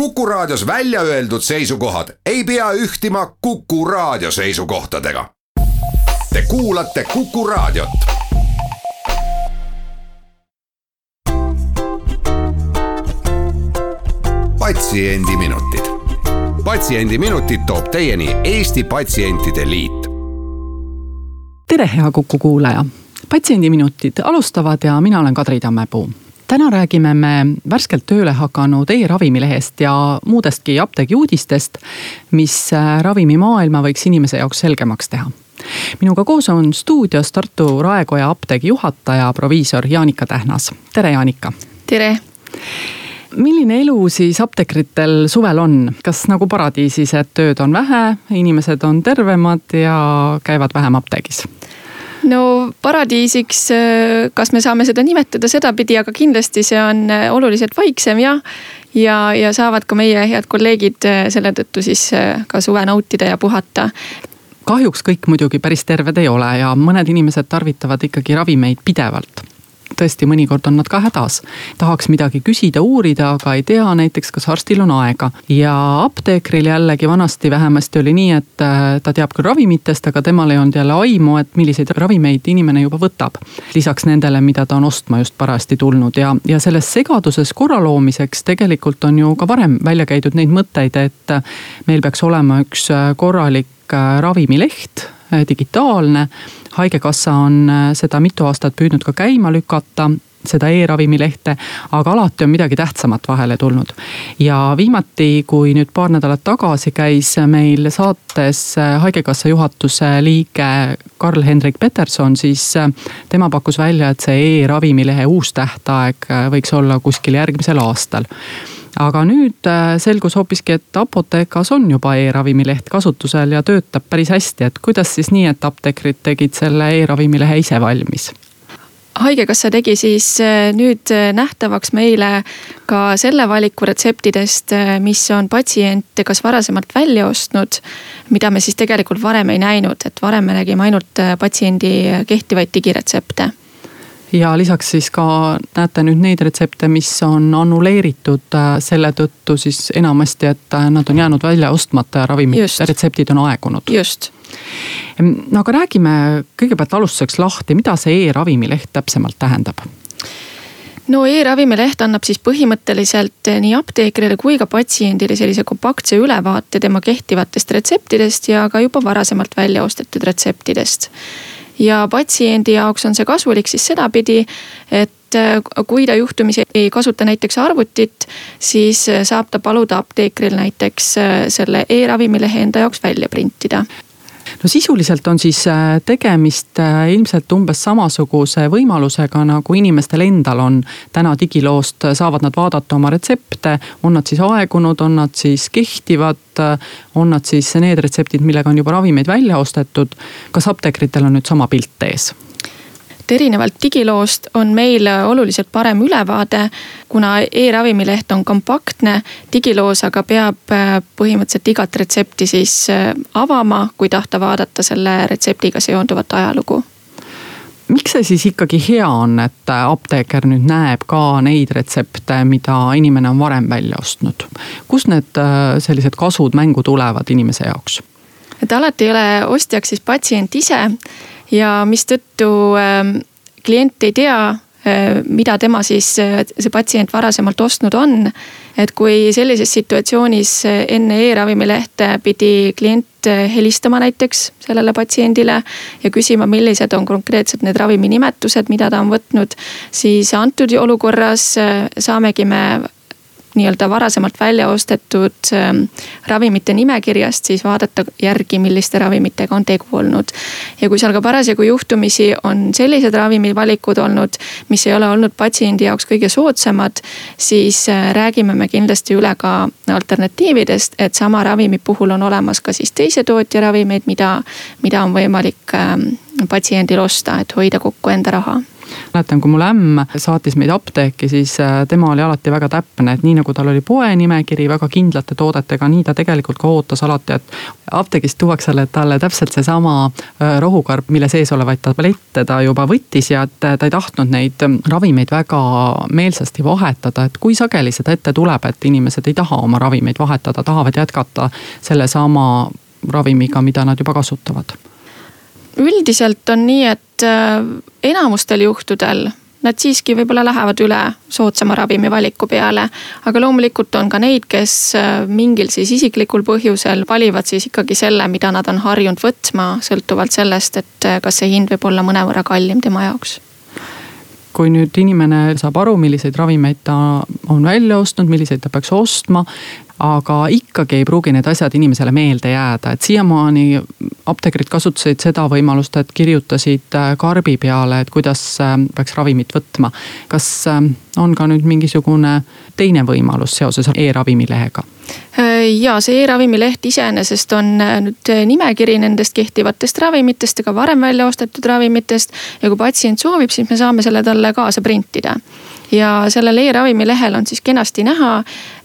Kuku Raadios välja öeldud seisukohad ei pea ühtima Kuku Raadio seisukohtadega. Te kuulate Kuku Raadiot. patsiendiminutid, Patsiendiminutid toob teieni Eesti Patsientide Liit. tere, hea Kuku kuulaja, Patsiendiminutid alustavad ja mina olen Kadri Tammepuu täna räägime me värskelt tööle hakanud e-ravimilehest ja muudestki apteegi uudistest, mis äh, ravimimaailma võiks inimese jaoks selgemaks teha. minuga koos on stuudios Tartu Raekoja apteegi juhataja, proviisor Jaanika Tähnas. tere, Jaanika. tere milline elu siis apteekritel suvel on, kas nagu paradiisis, et tööd on vähe, inimesed on tervemad ja käivad vähem apteegis? No paradiisiks, äh, kas me saame seda nimetada sedapidi, aga kindlasti see on äh, oluliselt vaiksem jah. ja, ja saavad ka meie head kolleegid äh, selle tõttu siis ka suve nautida ja puhata kahjuks kõik muidugi päris terved ei ole ja mõned inimesed tarvitavad ikkagi ravimeid pidevalt tõesti, mõnikord on nad ka hädas. tahaks midagi küsida, uurida, aga ei tea näiteks, kas arstil on aega. ja apteekril jällegi vanasti vähemasti oli nii, et äh, ta teab küll ravimitest, aga temal ei olnud jälle aimu, et milliseid ravimeid inimene juba võtab. lisaks nendele, mida ta on ostma just parajasti tulnud ja, ja selles segaduses korra loomiseks tegelikult on ju ka varem välja käidud neid mõtteid, et meil peaks olema üks äh, korralik äh, ravimileht Äh, digitaalne. haigekassa on äh, seda mitu aastat püüdnud ka käima lükata seda e-ravimilehte, aga alati on midagi tähtsamat vahele tulnud. ja viimati, kui nüüd paar nädalat tagasi käis meil saates äh, haigekassa juhatuse liige Karl-Hendrik Peterson, siis tema pakkus välja, et see e-ravimilehe uus tähtaeg võiks olla kuskil järgmisel aastal aga nüüd äh, selgus hoopiski, et Apothekas on juba e-ravimileht kasutusel ja töötab päris hästi, et kuidas siis nii, et apteekrid tegid selle e-ravimilehe ise valmis? haigekassa tegi siis äh, nüüd äh, nähtavaks meile ka selle valiku retseptidest, mis on patsient kas varasemalt välja ostnud. mida me siis tegelikult varem ei näinud, et varem me nägime ainult patsiendi kehtivaid digiretsepte ja lisaks siis ka näete nüüd neid retsepte, mis on annuleeritud äh, selle tõttu siis enamasti, et äh, nad on jäänud välja ostmata ja ravimid, retseptid on aegunud. just. no aga räägime kõigepealt alustuseks lahti, mida see e-ravimileht täpsemalt tähendab no e-ravimileht annab siis põhimõtteliselt nii apteekrile kui ka patsiendile sellise kompaktse ülevaate tema kehtivatest retseptidest ja ka juba varasemalt välja ostetud retseptidest ja patsiendi jaoks on see kasulik siis sedapidi, et äh, kui ta juhtumisi ei kasuta näiteks arvutit, siis äh, saab ta paluda apteekril näiteks äh, selle e-ravimilehe enda jaoks välja printida no sisuliselt on siis äh, tegemist äh, ilmselt umbes samasuguse võimalusega, nagu inimestel endal on täna digiloost, äh, saavad nad vaadata oma retsepte, on nad siis aegunud, on nad siis kehtivad, on nad siis need retseptid, millega on juba ravimeid välja ostetud. kas apteekritel on nüüd sama pilt ees? Et erinevalt digiloost on meil oluliselt parem ülevaade, kuna e-ravimileht on kompaktne. digiloos aga peab äh, põhimõtteliselt igat retsepti siis äh, avama, kui tahta vaadata selle retseptiga seonduvat ajalugu miks see siis ikkagi hea on, et apteeker nüüd näeb ka neid retsepte, mida inimene on varem välja ostnud? kust need äh, sellised kasud mängu tulevad inimese jaoks? et alati ei ole ostjaks siis patsient ise ja mistõttu ähm, klient ei tea, äh, mida tema siis, äh, see patsient varasemalt ostnud on. et kui sellises situatsioonis äh, enne e-ravimilehte pidi klient helistama näiteks sellele patsiendile ja küsima, millised on konkreetselt need ravimi nimetused, mida ta on võtnud, siis antud olukorras saamegi me nii-öelda varasemalt välja ostetud ähm, ravimite nimekirjast siis vaadata järgi, milliste ravimitega on tegu olnud. ja kui seal ka parasjagu juhtumisi on sellised ravimivalikud olnud, mis ei ole olnud patsiendi jaoks kõige soodsamad, siis äh, räägime me kindlasti üle ka alternatiividest, et sama ravimi puhul on olemas ka siis teise tootja ravimeid, mida, mida on võimalik ähm, patsiendil osta, et hoida kokku enda raha mäletan, kui mul ämm saatis meid apteeki, siis äh, tema oli alati väga täpne, et nii nagu tal oli poenimekiri väga kindlate toodetega, nii ta tegelikult ka ootas alati, et apteegist tuuakse talle täpselt seesama äh, rohukarp, mille sees olevaid tablette ta juba võttis ja et ta ei tahtnud neid ähm, ravimeid väga meelsasti vahetada, et kui sageli seda ette tuleb, et inimesed ei taha oma ravimeid vahetada, tahavad jätkata sellesama ravimiga, mida nad juba kasutavad. Üldiselt on nii, et äh, enamustel juhtudel nad siiski võib-olla lähevad üle soodsama ravimi valiku peale. aga loomulikult on ka neid, kes äh, mingil siis isiklikul põhjusel valivad siis ikkagi selle, mida nad on harjunud võtma, sõltuvalt sellest, et äh, kas see hind võib olla mõnevõrra kallim tema jaoks kui nüüd inimene saab aru, milliseid ravimeid ta on välja ostnud, milliseid ta peaks ostma, aga ikkagi ei pruugi need asjad inimesele meelde jääda, et siiamaani apteekrid kasutasid seda võimalust, et kirjutasid äh, karbi peale, et kuidas äh, peaks ravimit võtma. kas äh, on ka nüüd mingisugune teine võimalus seoses e-ravimilehega? ja see e-ravimileht iseenesest on nüüd nimekiri nendest kehtivatest ravimitest ja ka varem välja ostetud ravimitest. ja kui patsient soovib, siis me saame selle talle kaasa printida ja sellel e-ravimilehel on siis kenasti näha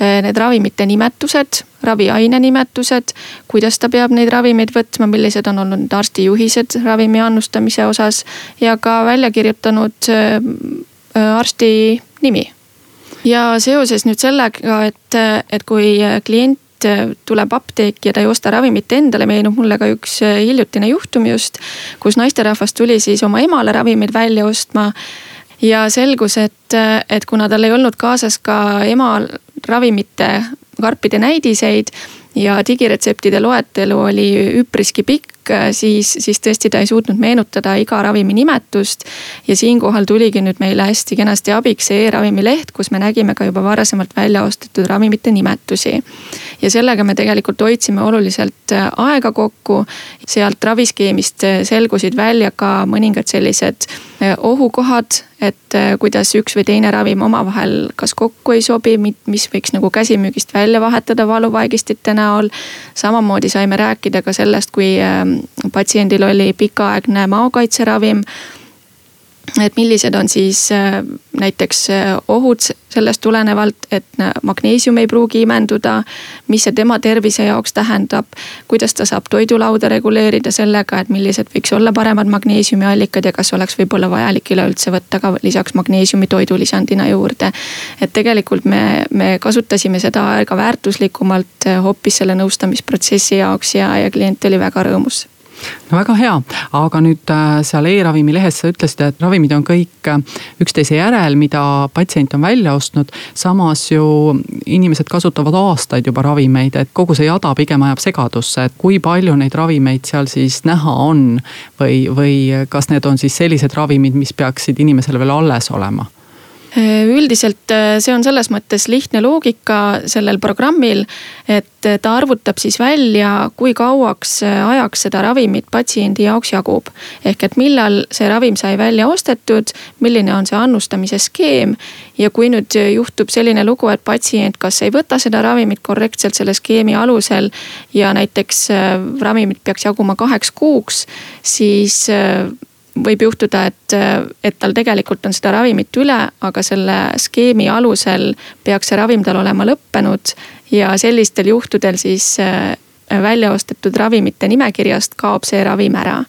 eh, need ravimite nimetused, raviaine nimetused, kuidas ta peab neid ravimeid võtma, millised on olnud arsti juhised ravimi annustamise osas ja ka välja kirjutanud eh, arsti nimi. ja seoses nüüd sellega, et, et kui klient tuleb apteeki ja ta ei osta ravimit endale, meenub mulle ka üks hiljutine juhtum just, kus naisterahvas tuli siis oma emale ravimeid välja ostma ja selgus, et, et kuna tal ei olnud kaasas ka ema ravimite karpide näidiseid ja digiretseptide loetelu oli üpriski pikk, siis, siis tõesti ta ei suutnud meenutada iga ravimi nimetust. ja siinkohal tuligi nüüd meile hästi kenasti abiks see e-ravimi leht, kus me nägime ka juba varasemalt välja ostetud ravimite nimetusi. ja sellega me tegelikult hoidsime oluliselt aega kokku. sealt raviskeemist selgusid välja ka mõningad sellised ohukohad et äh, kuidas üks või teine ravim omavahel kas kokku ei sobi, mis võiks nagu käsimüügist välja vahetada valuvaigistite näol. samamoodi saime rääkida ka sellest, kui ähm, patsiendil oli pikaaegne maokaitseravim et millised on siis äh, näiteks äh, ohud sellest tulenevalt, et äh, magneesium ei pruugi imenduda. mis see tema tervise jaoks tähendab, kuidas ta saab toidulauda reguleerida sellega, et millised võiks olla paremad magneesiumiallikad ja kas oleks võib-olla vajalik üleüldse võtta ka lisaks magneesiumi toidulisandina juurde. et tegelikult me, me kasutasime seda aega väärtuslikumalt hoopis selle nõustamisprotsessi jaoks ja, ja klient oli väga rõõmus no väga hea, aga nüüd äh, seal e-ravimi lehes sa ütlesid, et ravimid on kõik äh, üksteise järel, mida patsient on välja ostnud. samas ju inimesed kasutavad aastaid juba ravimeid, et kogu see jada pigem ajab segadusse, et kui palju neid ravimeid seal siis näha on. või, või kas need on siis sellised ravimid, mis peaksid inimesele veel alles olema üldiselt äh, see on selles mõttes lihtne loogika sellel programmil, et äh, ta arvutab siis välja, kui kauaks ajaks seda ravimit patsiendi jaoks jagub. ehk et millal see ravim sai välja ostetud, milline on see annustamise skeem. ja kui nüüd juhtub selline lugu, et patsient kas ei võta seda ravimit korrektselt selle skeemi alusel ja näiteks ravimit peaks jaguma kaheks kuuks, siis võib juhtuda, et, et tal tegelikult on seda ravimit üle, aga selle skeemi alusel peaks see ravim tal olema lõppenud. ja sellistel juhtudel siis äh, välja ostetud ravimite nimekirjast kaob see ravim ära.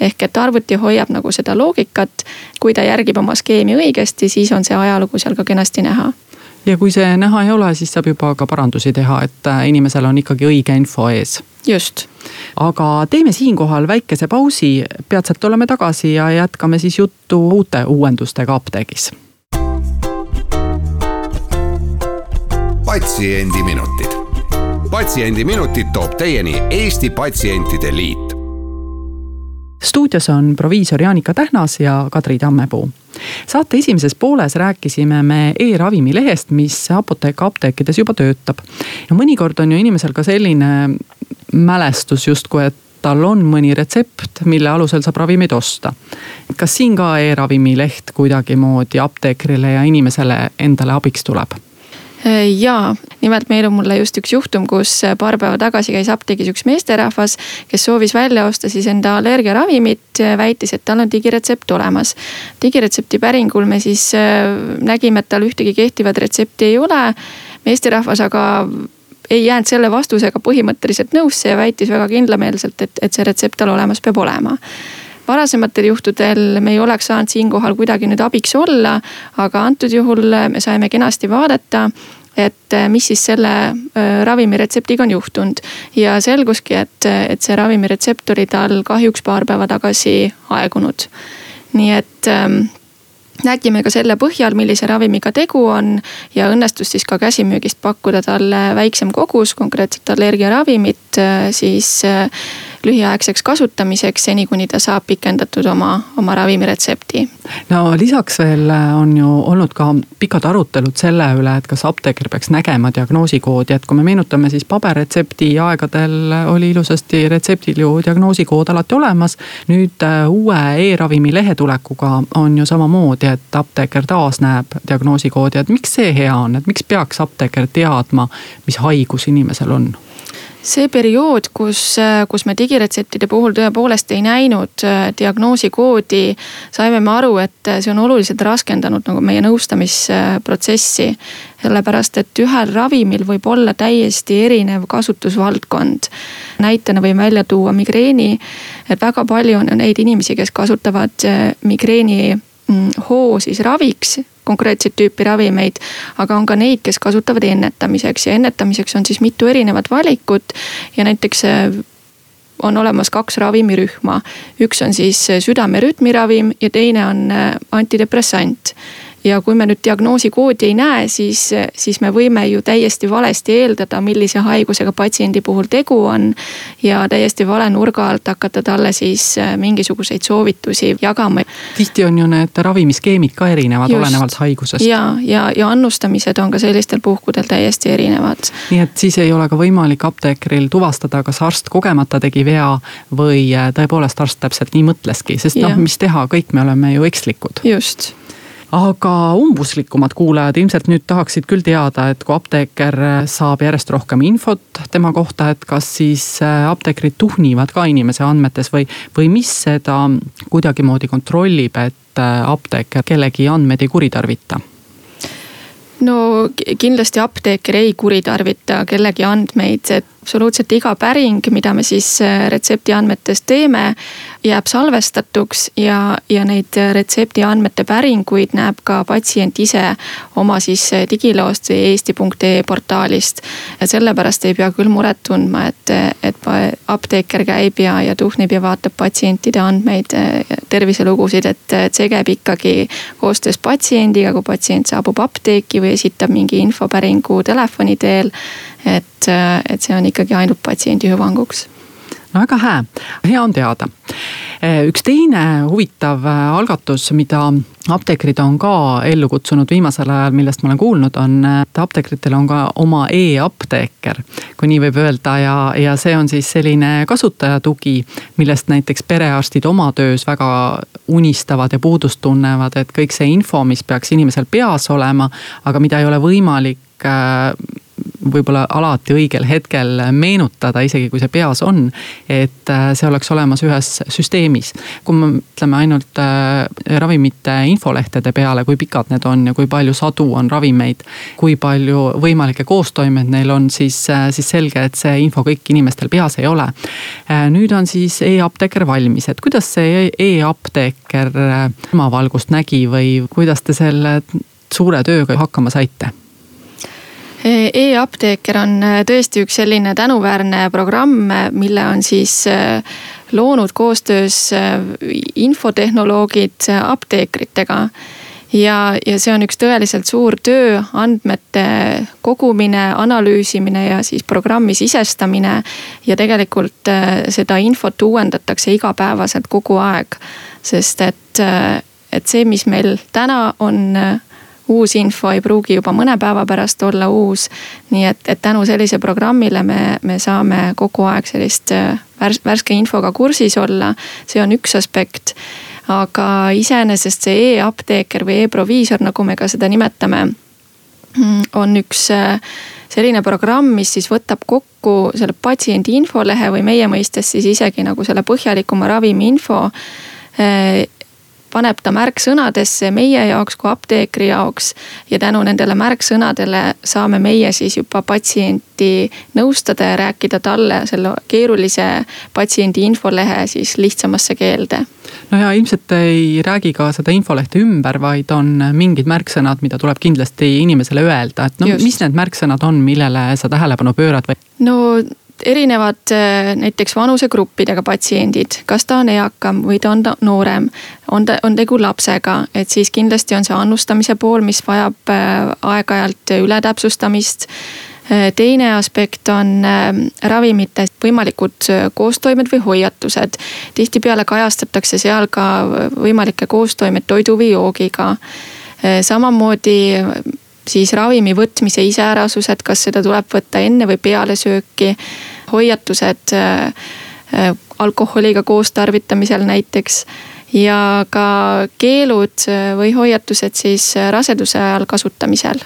ehk et arvuti hoiab nagu seda loogikat, kui ta järgib oma skeemi õigesti, siis on see ajalugu seal ka kenasti näha ja kui see näha ei ole, siis saab juba ka parandusi teha, et äh, inimesel on ikkagi õige info ees. just. aga teeme siinkohal väikese pausi, peatselt oleme tagasi ja jätkame siis juttu uute uuendustega apteegis. patsiendiminutid, Patsiendiminutid toob teieni Eesti Patsientide Liit stuudios on proviisor Jaanika Tähnas ja Kadri Tammepuu. saate esimeses pooles rääkisime me e-ravimi lehest, mis Apotheka apteekides juba töötab. ja mõnikord on ju inimesel ka selline mälestus justkui, et tal on mõni retsept, mille alusel saab ravimeid osta. kas siin ka e-ravimi leht kuidagimoodi apteekrile ja inimesele endale abiks tuleb? Jaa, nimelt meenub mulle just üks juhtum, kus paar päeva tagasi käis apteegis üks meesterahvas, kes soovis välja osta siis enda allergiaravimit, väitis, et tal on digiretsept olemas. digiretsepti päringul me siis nägime, et tal ühtegi kehtivat retsepti ei ole. meesterahvas aga ei jäänud selle vastusega põhimõtteliselt nõusse ja väitis väga kindlameelselt, et, et see retsept tal olemas peab olema varasematel juhtudel me ei oleks saanud siinkohal kuidagi nüüd abiks olla, aga antud juhul me saime kenasti vaadata et mis siis selle ravimi retseptiga on juhtunud. ja selguski, et, et see ravimi retsept oli tal kahjuks paar päeva tagasi aegunud. nii et ähm, nägime ka selle põhjal, millise ravimiga tegu on ja õnnestus siis ka käsimüügist pakkuda talle väiksem kogus konkreetset allergiaravimit siis lühiaegseks kasutamiseks, seni kuni ta saab pikendatud oma, oma ravimiretsepti. no lisaks veel äh, on ju olnud ka pikad arutelud selle üle, et kas apteeker peaks nägema diagnoosikoodi, et kui me meenutame, siis paberretsepti aegadel oli ilusasti retseptil ju diagnoosikood alati olemas. nüüd äh, uue e-ravimi lehe tulekuga on ju samamoodi, et apteeker taas näeb diagnoosikoodi, et miks see hea on, et miks peaks apteeker teadma, mis haigus inimesel on see periood, kus, kus me digiretseptide puhul tõepoolest ei näinud äh, diagnoosikoodi, saime me aru, et see on oluliselt raskendanud nagu meie nõustamisprotsessi. sellepärast, et ühel ravimil võib olla täiesti erinev kasutusvaldkond. näitena võin välja tuua migreeni, et väga palju on neid inimesi, kes kasutavad äh, migreeni hoo siis raviks konkreetset tüüpi ravimeid. aga on ka neid, kes kasutavad ennetamiseks ja ennetamiseks on siis mitu erinevat valikut ja näiteks äh, on olemas kaks ravimirühma. üks on siis südame rütmiravim ja teine on äh, antidepressant ja kui me nüüd diagnoosikoodi ei näe, siis, siis me võime ju täiesti valesti eeldada, millise haigusega patsiendi puhul tegu on. ja täiesti vale nurga alt hakata talle siis äh, mingisuguseid soovitusi jagama. tihti on ju need ravimiskeemid ka erinevad, olenevalt haigusest. ja, ja, ja annustamised on ka sellistel puhkudel täiesti erinevad. nii et siis ei ole ka võimalik apteekril tuvastada, kas arst kogemata tegi vea või äh, tõepoolest arst täpselt nii mõtleski, sest noh, mis teha, kõik me oleme ju ekslikud. just aga umbuslikumad kuulajad ilmselt nüüd tahaksid küll teada, et kui apteeker saab järjest rohkem infot tema kohta, et kas siis äh, apteekrid tuhnivad ka inimese andmetes või, või mis seda kuidagimoodi kontrollib, et äh, apteeker kellegi andmeid ei kuritarvita? No kindlasti apteeker ei kuritarvita kellegi andmeid, et absoluutselt iga päring, mida me siis äh, retsepti andmetes teeme, jääb salvestatuks ja, ja neid retsepti andmete päringuid näeb ka patsient ise oma siis äh, digiloost või eesti.ee portaalist. ja sellepärast ei pea küll muret tundma, et, et apteeker käib ja, ja tuhnib ja vaatab patsientide andmeid, äh, terviselugusid, et, et see käib ikkagi koostöös patsiendiga, kui patsient saabub apteeki või esitab mingi infopäringu telefoni teel et, et see on ikkagi ainult patsiendi hüvanguks no väga hää, hea on teada. üks teine huvitav algatus, mida apteekrid on ka ellu kutsunud viimasel ajal, millest ma olen kuulnud, on, et apteekritel on ka oma e-apteeker. kui nii võib öelda ja, ja see on siis selline kasutajatugi, millest näiteks perearstid oma töös väga unistavad ja puudust tunnevad, et kõik see info, mis peaks inimesel peas olema, aga mida ei ole võimalik äh, võib-olla alati õigel hetkel meenutada, isegi kui see peas on. et äh, see oleks olemas ühes süsteemis. kui me mõtleme ainult äh, ravimite infolehtede peale, kui pikad need on ja kui palju sadu on ravimeid. kui palju võimalikke koostoimeid neil on, siis, äh, siis selge, et see info kõik inimestel peas ei ole. nüüd on siis e-apteeker valmis, et kuidas see e-apteeker ilmavalgust nägi või kuidas te selle suure tööga hakkama saite? E-apteeker on äh, tõesti üks selline tänuväärne programm, äh, mille on siis loonud koostöös infotehnoloogid apteekritega. ja, ja see on üks tõeliselt suur töö, andmete kogumine, analüüsimine ja siis programmi sisestamine. ja tegelikult seda infot uuendatakse igapäevaselt kogu aeg, sest et, et see, mis meil täna on uus info ei pruugi juba mõne päeva pärast olla uus. nii et, et tänu sellise programmile me, me saame kogu aeg sellist äh, värs-, värske infoga kursis olla, see on üks aspekt. aga iseenesest see e-apteeker või e-proviisor, nagu me ka seda nimetame mm, on üks selline programm, mis siis võtab kokku selle patsiendi infolehe või meie mõistes siis isegi nagu selle põhjalikuma ravimi info paneb ta märksõnadesse meie jaoks kui apteekri jaoks. ja tänu nendele märksõnadele saame meie siis juba patsienti nõustada ja rääkida talle selle keerulise patsiendi infolehe siis lihtsamasse keelde. no ja ilmselt ei räägi ka seda infolehte ümber, vaid on mingid märksõnad, mida tuleb kindlasti inimesele öelda, et no Just. mis need märksõnad on, millele sa tähelepanu pöörad või? no erinevad äh, näiteks vanusegruppidega patsiendid, kas ta on eakam või ta on noorem, on ta, on tegu lapsega, et siis kindlasti on see annustamise pool, mis vajab äh, aeg-ajalt ületäpsustamist äh, teine aspekt on ravimite võimalikud koostoimed või hoiatused. tihtipeale kajastatakse seal ka võimalikke koostoimed toidu või joogiga. samamoodi siis ravimi võtmise iseärasused, kas seda tuleb võtta enne või peale sööki. Hoiatused äh, äh, alkoholiga koos tarvitamisel näiteks ja ka keelud äh, või hoiatused siis raseduse ajal kasutamisel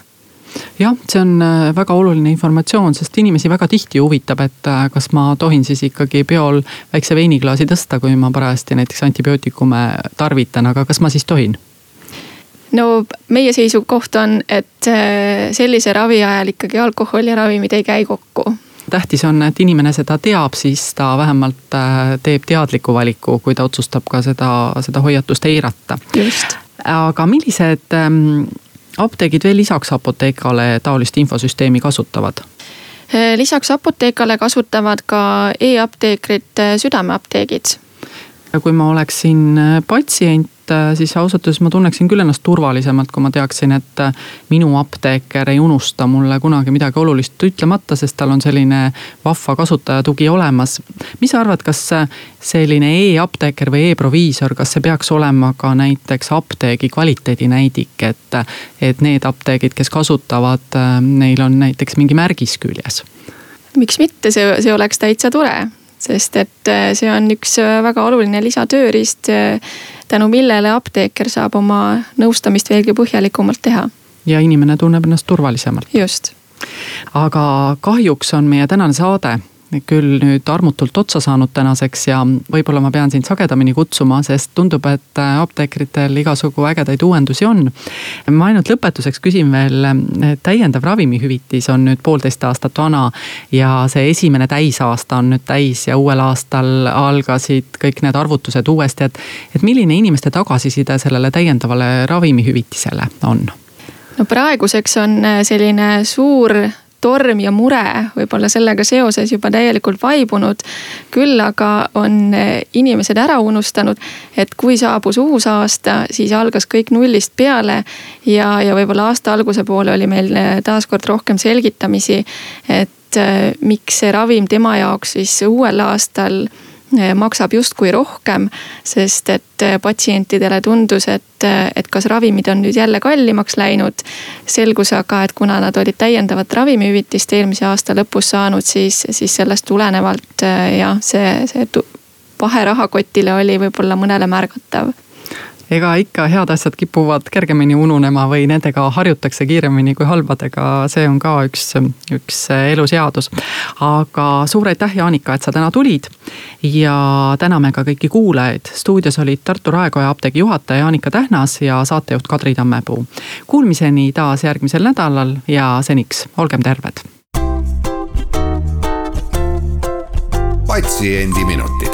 jah, see on väga oluline informatsioon, sest inimesi väga tihti huvitab, et kas ma tohin siis ikkagi peol väikse veiniklaasi tõsta, kui ma parajasti näiteks antibiootikume tarvitan, aga kas ma siis tohin? no meie seisukoht on, et sellise ravi ajal ikkagi alkohol ja ravimid ei käi kokku tähtis on, et inimene seda teab, siis ta vähemalt äh, teeb teadliku valiku, kui ta otsustab ka seda, seda hoiatust eirata. aga millised ähm, apteegid veel lisaks Apothekale taolist infosüsteemi kasutavad? Äh, lisaks Apothekale kasutavad ka e-apteekrid südameapteegid. Kui ma oleksin patsient et äh, siis ausalt öeldes ma tunneksin küll ennast turvalisemalt, kui ma teaksin, et äh, minu apteeker ei unusta mulle kunagi midagi olulist ütlemata, sest tal on selline vahva kasutajatugi olemas. mis sa arvad, kas äh, selline e-apteeker või e-proviisor, kas see peaks olema ka näiteks apteegi kvaliteedinäidik, et, et need apteegid, kes kasutavad, neil on näiteks mingi märgis küljes? miks mitte, see, see oleks täitsa tore sest et see on üks väga oluline lisatööriist tänu millele apteeker saab oma nõustamist veelgi põhjalikumalt teha. ja inimene tunneb ennast turvalisemalt. just. aga kahjuks on meie tänane saade küll nüüd armutult otsa saanud tänaseks ja võib-olla ma pean sind sagedamini kutsuma, sest tundub, et äh, apteekritel igasugu ägedaid uuendusi on. ma ainult lõpetuseks küsin veel, täiendav ravimihüvitis on nüüd poolteist aastat vana ja see esimene täisaasta on nüüd täis ja uuel aastal algasid kõik need arvutused uuesti, et, et milline inimeste tagasiside sellele täiendavale ravimihüvitisele on? no praeguseks on äh, selline suur torm ja mure võib-olla sellega seoses juba täielikult vaibunud. küll aga on eh, inimesed ära unustanud, et kui saabus uus aasta, siis algas kõik nullist peale. ja, ja võib-olla aasta alguse poole oli meil eh, taaskord rohkem selgitamisi, et eh, miks see ravim tema jaoks siis uuel aastal maksab justkui rohkem, sest et eh, patsientidele tundus, et, eh, et kas ravimid on nüüd jälle kallimaks läinud. selgus aga, et kuna nad olid täiendavat ravimihüvitist eelmise aasta lõpus saanud, siis, siis sellest tulenevalt jah, see, see vahe rahakotile oli võib-olla mõnele märgatav ega ikka head asjad kipuvad kergemini ununema või nendega harjutakse kiiremini kui halbadega, see on ka üks, üks elu seadus. aga suur aitäh, Jaanika, et sa täna tulid. ja täname ka kõiki kuulajaid. stuudios olid Tartu Raekoja apteegi juhataja Jaanika Tähnas ja saatejuht Kadri Tammepuu. Kuulmiseni taas järgmisel nädalal ja seniks olgem terved. patsiendiminutid